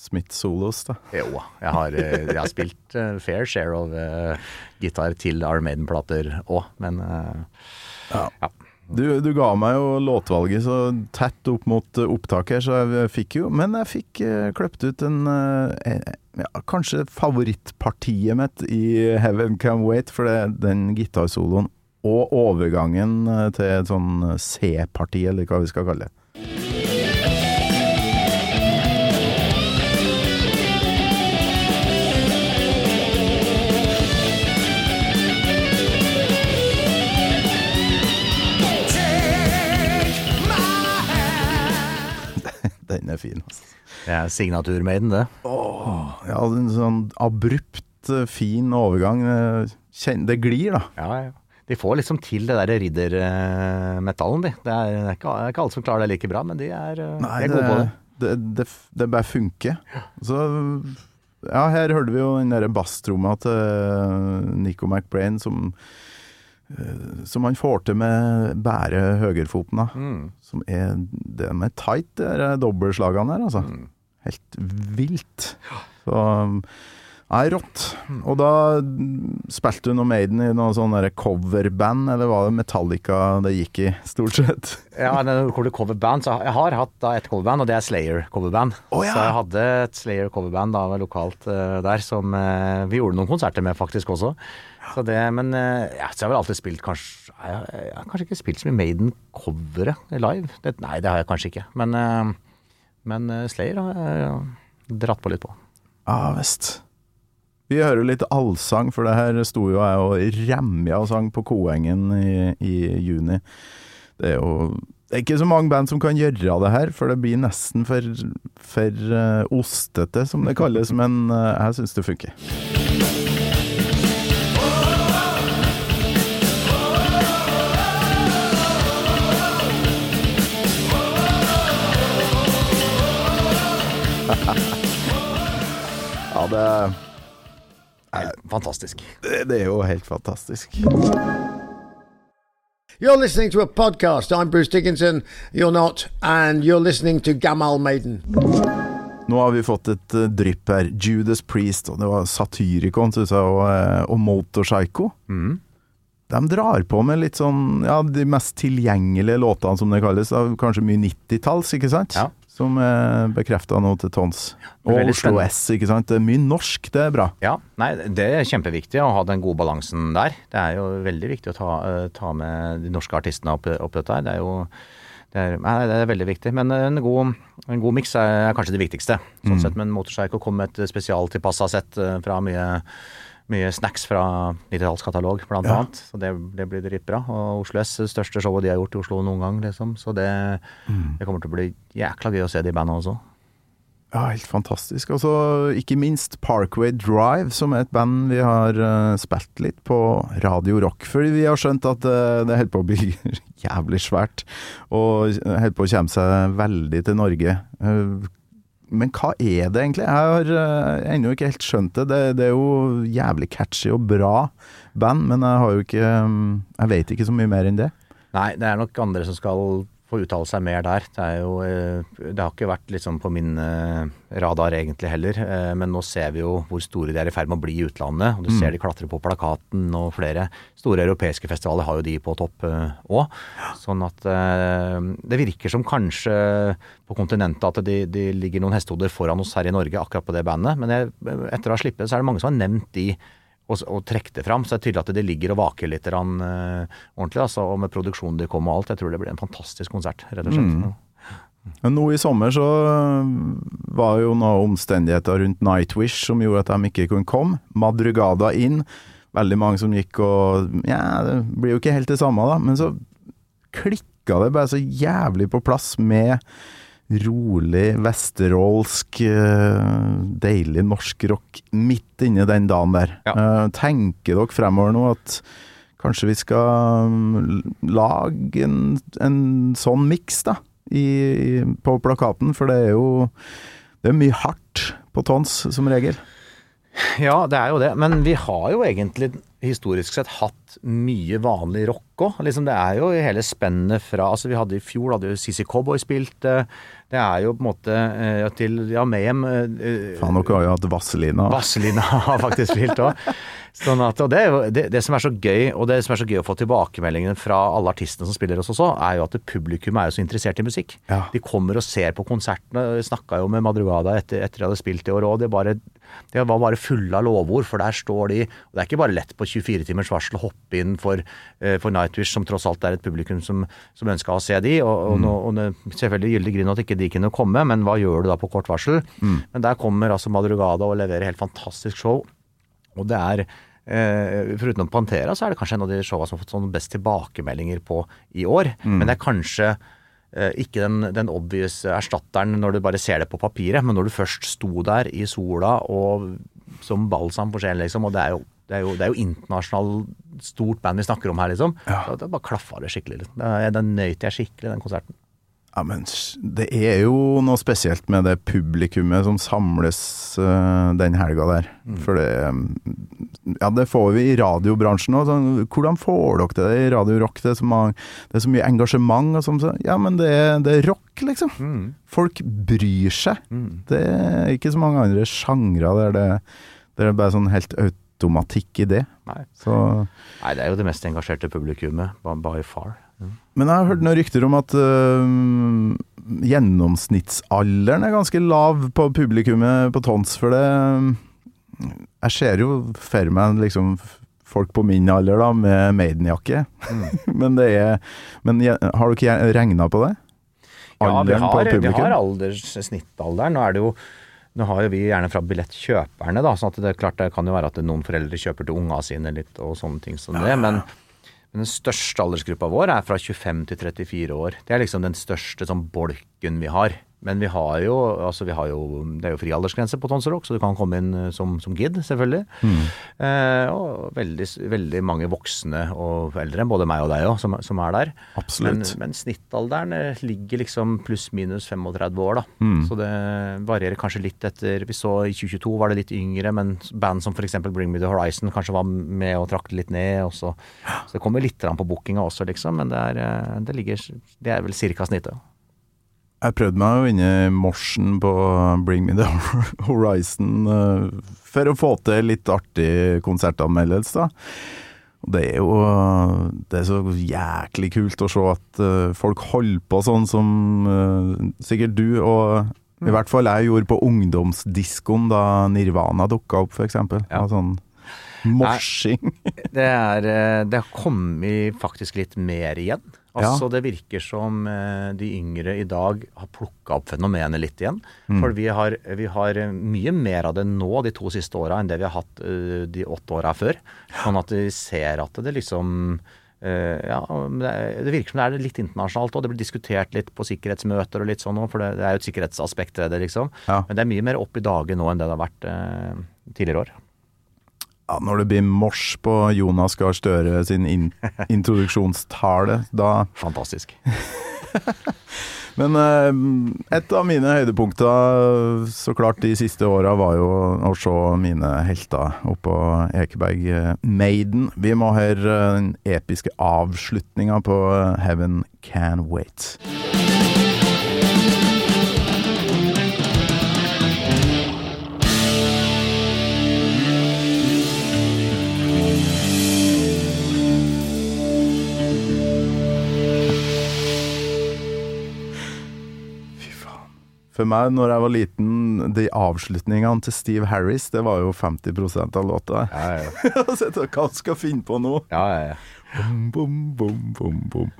Smith-solos, da? Jo, jeg har, eh, jeg har spilt uh, fair share of uh, gitar til Iron Maiden-plater òg, men ja. Du, du ga meg jo låtvalget så tett opp mot eh, opptaket her, så jeg fikk jo Men jeg fikk uh, kløpt ut en eh, eh, ja, Kanskje favorittpartiet mitt i Heaven Can Wait, for det den gitarsoloen og overgangen eh, til sånn C-parti, eller hva vi skal kalle det. Den er fin, altså. det er signatur-Maiden, det. Ja, en sånn abrupt, eh, fin overgang. eh, Det glir, da. Ja, ja. De får liksom til det der riddermetallen, de. Det er, det, er ikke, alle som klarer det like bra, men de er, Nei, de er gode på det. det, det, det bare funker. Så ja, her hørte vi jo den derre basstromma til Nico McBrain som eh, som han får til med bare høyrefoten. Mm. Som er Det med tight, de dobbeltslagene der, altså. Mm. Helt vilt. Så Nei, rått. Og da spilte du noe Maiden i noe sånn coverband, eller var det Metallica det gikk i, stort sett? Ja, når det coverband, så jeg har hatt da et coverband, og det er Slayer coverband. Oh, ja. Så jeg hadde et Slayer coverband da lokalt eh, der, som eh, vi gjorde noen konserter med faktisk også. Så det, men eh, ja, så jeg har vel alltid spilt kanskje Jeg, jeg har kanskje ikke spilt så mye Maiden-coveret live. Det, nei, det har jeg kanskje ikke. Men, eh, men eh, Slayer har jeg dratt på litt på. Ja visst. Vi hører litt allsang, for det her sto jo jeg og remja og sang på Koengen i, i juni. Det er jo det er ikke så mange band som kan gjøre det her, for det blir nesten for, for uh, ostete, som det kalles. Men uh, jeg syns det funker. Ja, det, er fantastisk. det, det er jo helt fantastisk. You're listening to a podcast. I'm Bruce Dickinson. You're not. And you're listening to Gamal Maiden. Nå har vi fått et uh, drypp her. Judas Priest, og det var Satyricon, jeg, og, eh, og Motorpsycho. De drar på med litt sånn, ja, de mest tilgjengelige låtene, som det kalles. Kanskje mye 90-talls, ikke sant? Ja. Som er bekrefta nå til tons. Og Veldig Oslo spennende. S, ikke sant. Det er mye norsk, det er bra. Ja, nei, det er kjempeviktig å ha den gode balansen der. Det er jo veldig viktig å ta, eh, ta med de norske artistene opp, opp dette her. Det er jo det er, nei, det er veldig viktig. Men en god, en god miks er kanskje det viktigste. Sånn sett, Men Motorcycle kom med et spesialtilpassa sett eh, fra mye, mye snacks fra 90-tallskatalog, blant Ja. annet. Så det, det blir dritbra. Og Oslo S, det største showet de har gjort i Oslo noen gang, liksom. Så det, det kommer til å bli jækla gøy å se de bandene også. Ja, helt fantastisk. Og så ikke minst Parkway Drive, som er et band vi har uh, spilt litt på Radio Rock. Fordi vi har skjønt at uh, det holder på å bli jævlig svært, og holder på å komme seg veldig til Norge. Eh, men hva er det egentlig? Jeg har uh, ennå ikke helt skjønt det. det. Det er jo jævlig catchy og bra band, men jeg har jo ikke um, Jeg vet ikke så mye mer enn det. Nei, det er nok andre som skal få uttale seg mer der. Det er jo eh, Det har ikke vært liksom på min eh, radar egentlig heller. eh, Men nå ser vi jo hvor store de er i ferd med å bli i utlandet. Og du ser de klatre på plakaten, og flere store europeiske festivaler har jo de på topp òg. Sånn at det virker som kanskje på kontinentet at de, de ligger noen hestehoder foran oss her i Norge akkurat på det bandet. Men jeg, etter å ha sluppet så er det mange som har nevnt de og, og trekke det fram. Så det er tydelig at det ligger og vaker litt eh, ordentlig. Altså, og med produksjonen de kom og alt. Jeg tror det blir en fantastisk konsert, rett og slett. Men nå i sommer så øh, var jo noen omstendigheter rundt Nightwish som gjorde at de ikke kunne komme. Madrugada inn. Veldig mange som gikk og Ja, det blir jo ikke helt det samme, da. Men så klikka det bare så jævlig på plass med rolig vesterålsk, øh, deilig norsk rock midt inni den dagen der. Ja. Eh, Tenker dere fremover nå at kanskje vi skal mm, lage en, en sånn miks, da? i, på plakaten, for det er jo det er mye hardt på tons, som regel. Ja, det er jo det. Men vi har jo egentlig historisk sett hatt mye vanlig rock òg. Liksom, det er jo i hele spennet fra Altså, vi hadde i fjor hadde jo CC Cowboy spilt. eh, Det er jo på en måte ja, til Ja, Mayhem eh, Faen, dere har jo hatt Vazelina. Vazelina har faktisk spilt òg. Sånn at, og det, det, det som er så gøy, og det som er så gøy å få tilbakemeldingene fra alle artistene som spiller oss også, er jo at publikum er jo så interessert i musikk. Ja. De kommer og ser på konsertene. Snakka jo med Madrugada etter, etter de hadde spilt i år òg. De, bare- de var bare fulle av lovord, for der står de Og det er ikke bare lett på 24 timers varsel å hoppe inn for, eh, for Nightwish, som tross alt er et publikum som, som ønska å se de. Og, og, nå, og det, selvfølgelig gyldig grunn at ikke de kunne komme, men hva gjør du da på kort varsel? Men der kommer altså Madrugada og leverer helt fantastisk show. Og det er Uh, Foruten Pantera, så er det kanskje en av de showa som har fått sånn best tilbakemeldinger på i år. Men det er kanskje uh, ikke den, den obvious erstatteren når du bare ser det på papiret, men når du først sto der i sola og som balsam for sjelen, liksom, og det er jo det er jo, det er jo internasjonalt stort band vi snakker om her, liksom. Ja. Da, da, bare klaffa det skikkelig. Liksom. Den nøyt jeg skikkelig, den konserten. Ja, men det er jo noe spesielt med det publikummet som samles uh, den helga der. For det mm, Ja, det får vi i radiobransjen òg. Sånn, hvordan får dere til det i Radio Rock? Det er så, mange, det er så mye engasjement og sånn. så- Ja, men det, er- det er rock, liksom. Folk bryr seg. Det er ikke så mange andre sjangre der det, der det er bare sånn helt automatikk i det. Nei. Så Nei, det er jo det mest engasjerte publikummet, by far. Men jeg har hørt noen rykter om at øh, gjennomsnittsalderen er ganske lav på publikummet på Tons, for det Jeg ser jo for meg liksom folk på min alder da, med Maiden-jakke. men det er Men har du ikke regna på det? Ja, vi Alderen har, vi har alders, alderssnittalderen. Nå er det jo nå har jo vi gjerne fra billettkjøperne, da, sånn at det er klart det kan jo være at noen foreldre kjøper til unga sine litt og sånne ting som det. Men, men den største aldersgruppa vår er fra 25 til 34 år. Det er liksom den største sånn bolken vi har. Men vi har jo, altså vi har jo Det er jo fri aldersgrense på Tons Rock, så du kan komme inn eh, som, som gid, selvfølgelig. Eh, og veldig, veldig mange voksne og eldre, både meg og deg òg, som, som er der. Absolutt. Men, men snittalderen eh, ligger liksom pluss-minus 35 år, da. Så det varierer kanskje litt etter Vi så i 2022 var det litt yngre, men band som f.eks. Bring Me The Horizon kanskje var med og trakk litt ned. Og så, så det kommer litt an på bookinga også, liksom. Men det er, eh, det ligger Det er vel cirka snittet. Jeg prøvde meg jo inne i morsen på Bring Me The Horizon øh, for å få til litt artig konsertanmeldelse, da. Det er jo Det er så jæklig kult å se at øh, folk holder på sånn som øh, sikkert du, og i hvert fall jeg gjorde på ungdomsdiskoen da Nirvana dukka opp, eksempel. Ja. Sånn morsing. Det er eh, Det har kommet faktisk litt mer igjen. Altså Det virker som eh, de yngre i dag har plukka opp fenomenet litt igjen. For vi har, vi har eh, mye mer av det nå de to siste åra enn det vi har hatt eh, de åtte åra før. Sånn at vi ser at det liksom ja, det, er- virker som det er litt internasjonalt og Det blir diskutert litt på sikkerhetsmøter og litt sånn òg, for det, er jo et sikkerhetsaspekt ved det, liksom. Ja. Men det er mye mer opp i dagen nå enn det det har vært tidligere år. Ja, når det blir mors på Jonas Gahr Støre sin in introduksjonstale, da Fantastisk. Men eh, et av mine høydepunkter så klart de siste åra var jo å se mine helter oppå Ekeberg eh, Maiden. Vi må høre den episke avslutninga på eh, Heaven Can Wait. For meg, når jeg var liten, de avslutningene til Steve Harris, det var jo 50 av låta. Ja, ja, Hva skal jeg finne på nå? ja. ja, ja. Bom, bom, bom.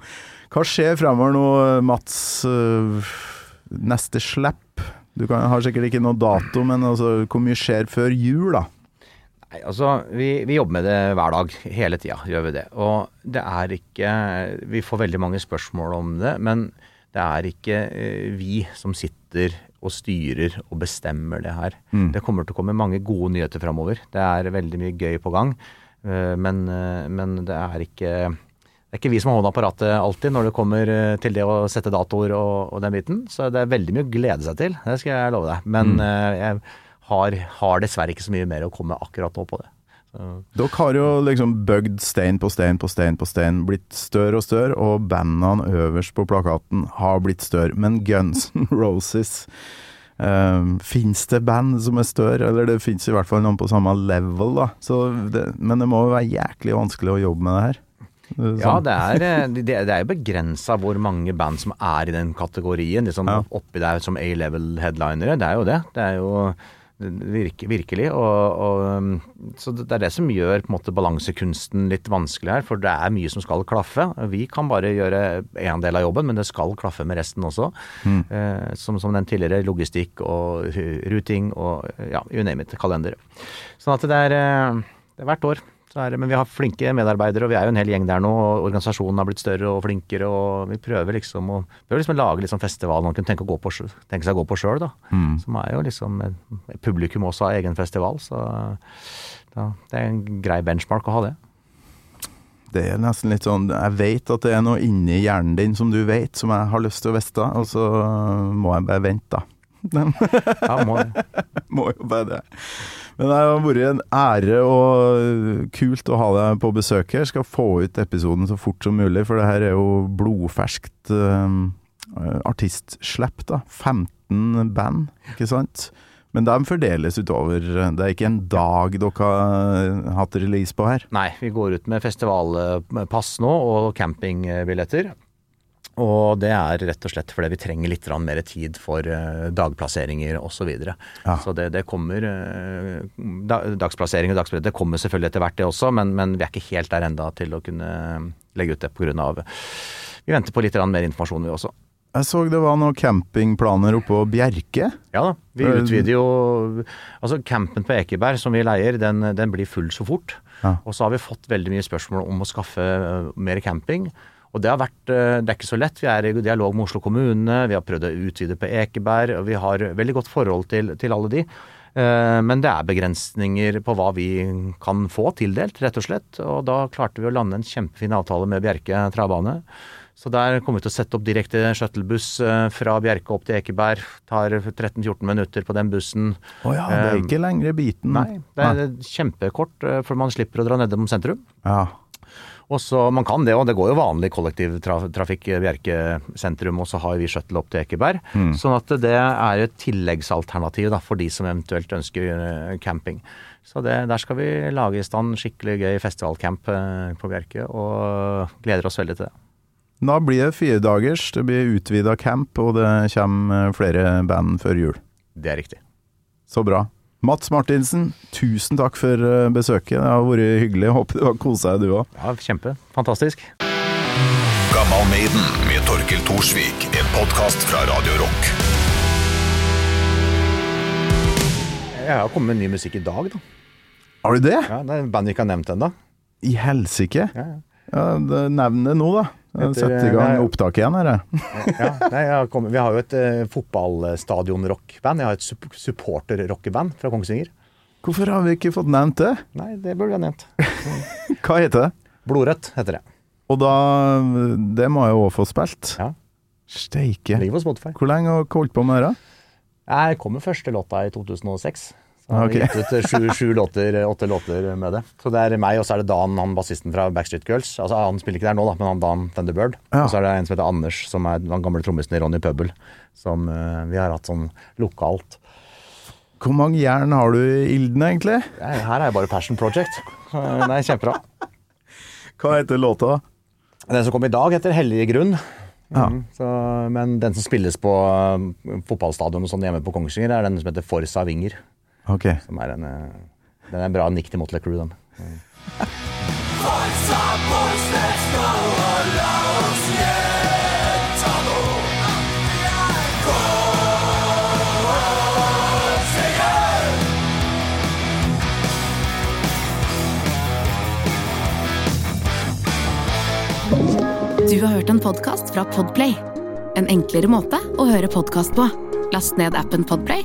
Hva skjer fremover nå, Mats? øh, Neste slipp? Du kan, har sikkert ikke noe dato, men altså, hvor mye skjer før jul, da? Nei, altså, vi, vi jobber med det hver dag, hele tida gjør vi det. Og det er ikke Vi får veldig mange spørsmål om det, men det er ikke eh, vi som sitter og styrer og bestemmer det her. Det kommer til å komme mange gode nyheter framover. Det er veldig mye gøy på gang, eh, men, eh, men det er ikke det er ikke vi som har hånda på rattet alltid når det kommer til det å sette datoer og, og den biten. Så det er veldig mye å glede seg til, det skal jeg love deg. Men mm. jeg har, har dessverre ikke så mye mer å komme akkurat nå på det. Dere har jo liksom bygd stein på stein på stein på stein, blitt større og større, og bandene øverst på plakaten har blitt større. Men Guns N' Roses um, Fins det band som er større, eller det fins i hvert fall noen på samme level, det, men det må jo være jæklig vanskelig å jobbe med det her. Er ja, sånn- det er, eh, det, er jo begrensa hvor mange band som er i den kategorien. Liksom Ja. Oppi der som A-level headlinere. Det er jo det. Det er jo virke, virkelig. Og, og, um, så det er det som gjør på en måte balansekunsten litt vanskelig her. For det er mye som skal klaffe. Vi kan bare gjøre én del av jobben, men det skal klaffe med resten også. Eh, som, som den tidligere logistikk og routing ruting og ja, you name it, kalender. Sånn at det er, eh, det er hvert år. Så er det, men vi har flinke medarbeidere, og vi er jo en hel gjeng der nå. og Organisasjonen har blitt større og flinkere, og vi prøver liksom å, prøver liksom å lage liksom festival man kunne tenke, på, tenke seg å gå på sjøl, da. Som er jo liksom Publikum også har egen festival, så da, det er en grei benchmark å ha det. Det er nesten litt sånn Jeg vet at det er noe inni hjernen din som du vet, som jeg har lyst til å vite, og så må jeg bare vente, da. Ja, må, Må jo bare det. Men det har vært en ære og kult å ha deg på besøk her. Skal få ut episoden så fort som mulig, for det her er jo blodferskt uh, artistslipp, da. 15 band, ikke sant? Men de fordeles utover. Det er ikke en dag dere har hatt release på her. Nei, vi går ut med festivalpass nå og campingbilletter. Og det er rett og slett fordi vi trenger litt mer tid for eh, dagplasseringer osv. Så, videre. Ja. så det, det kommer eh, Dagsplassering og dagsplassering, det kommer selvfølgelig etter hvert, det også, men, men vi er ikke helt der enda til å kunne legge ut det pga. Vi venter på litt mer informasjon, vi også. Jeg så det var noen campingplaner oppe på Bjerke. Ja da, vi Eh, utvider jo Altså campen på Ekeberg som vi leier, den, den blir full så fort. Ja. Og så har vi fått veldig mye spørsmål om å skaffe eh, mer camping. Og det har vært eh, Det er ikke så lett. Vi er i dialog med Oslo kommune, vi har prøvd å utvide på Ekeberg, og vi har veldig godt forhold til, til alle de. Eh, Men det er begrensninger på hva vi kan få tildelt, rett og slett. Og da klarte vi å lande en kjempefin avtale med Bjerke travbane. Så der kommer vi til å sette opp direkte shuttlebuss eh, fra Bjerke opp til Ekeberg. Tar 13-14 minutter på den bussen. Å ja, det er ikke lengre biten. Nei, det er kjempekort, eh, for man slipper å dra nedom sentrum. Ja. Og så, Man kan det, og det går jo vanlig kollektivtrafikk Bjerke sentrum, og så har vi shuttle opp til Ekeberg. Sånn at det er et tilleggsalternativ da, for de som eventuelt ønsker eh, camping. Så det, der skal vi lage i stand skikkelig gøy festivalcamp eh, på Bjerke, og gleder oss veldig til det. Da blir det fire dagers, det blir utvida camp, og det kommer flere band før jul. Det er riktig. Så bra. Mats Martinsen, tusen takk for eh, besøket. Det har vært hyggelig. Jeg Håper du har kosa deg, du òg. Ja, Kjempe. Fantastisk. Gammal Maiden med Torkel Thorsvik. En podkast fra Radio Rock. Jeg har kommet med ny musikk i dag, da. Har du det? Ja, det er en band vi ikke har nevnt ennå. I helsike? Ja, ja. Ja, Nevn det nå, da. Etter, Sett i eh, gang nei. opptak igjen, eller? Ja, nei, kommet, vi har jo et uh, fotballstadion-rockband. Jeg har et supporter-rockeband fra Kongsvinger. Hvorfor har vi ikke fått nevnt det? Nei, det burde vi ha nevnt. Hva heter det? Blodrødt heter det. Og da Det må jeg òg få spilt. Ja. Steike. Hvor lenge har dere holdt på med det? Jeg kom med første låta i 2006. Så har vi gitt ut sju, sju låter, åtte låter med det. Så det er meg, og så er det Dan, han bassisten fra Backstreet Girls. Altså Han spiller ikke der nå, da, men han Dan Thunderbird. Ja. Og så er det en som heter Anders, som er den gamle trommisen i Ronny Pøbel. Som uh, vi har hatt sånn lokalt. Hvor mange jern har du i ilden, egentlig? Ja, Her er jeg bare Passion Project. Nei, er kjempebra. Hva heter låta? Den som kom i dag, heter Hellige grunn. Ja. Mm, så, men den som spilles på uh, og sånn hjemme på Kongsvinger, er den som heter Forsa Vinger. Ok. Som er en, eh, den er en bra nikk til Motley Crue, den. Du har hørt en podkast fra Podplay. En enklere måte å høre podkast på. Last ned appen Podplay,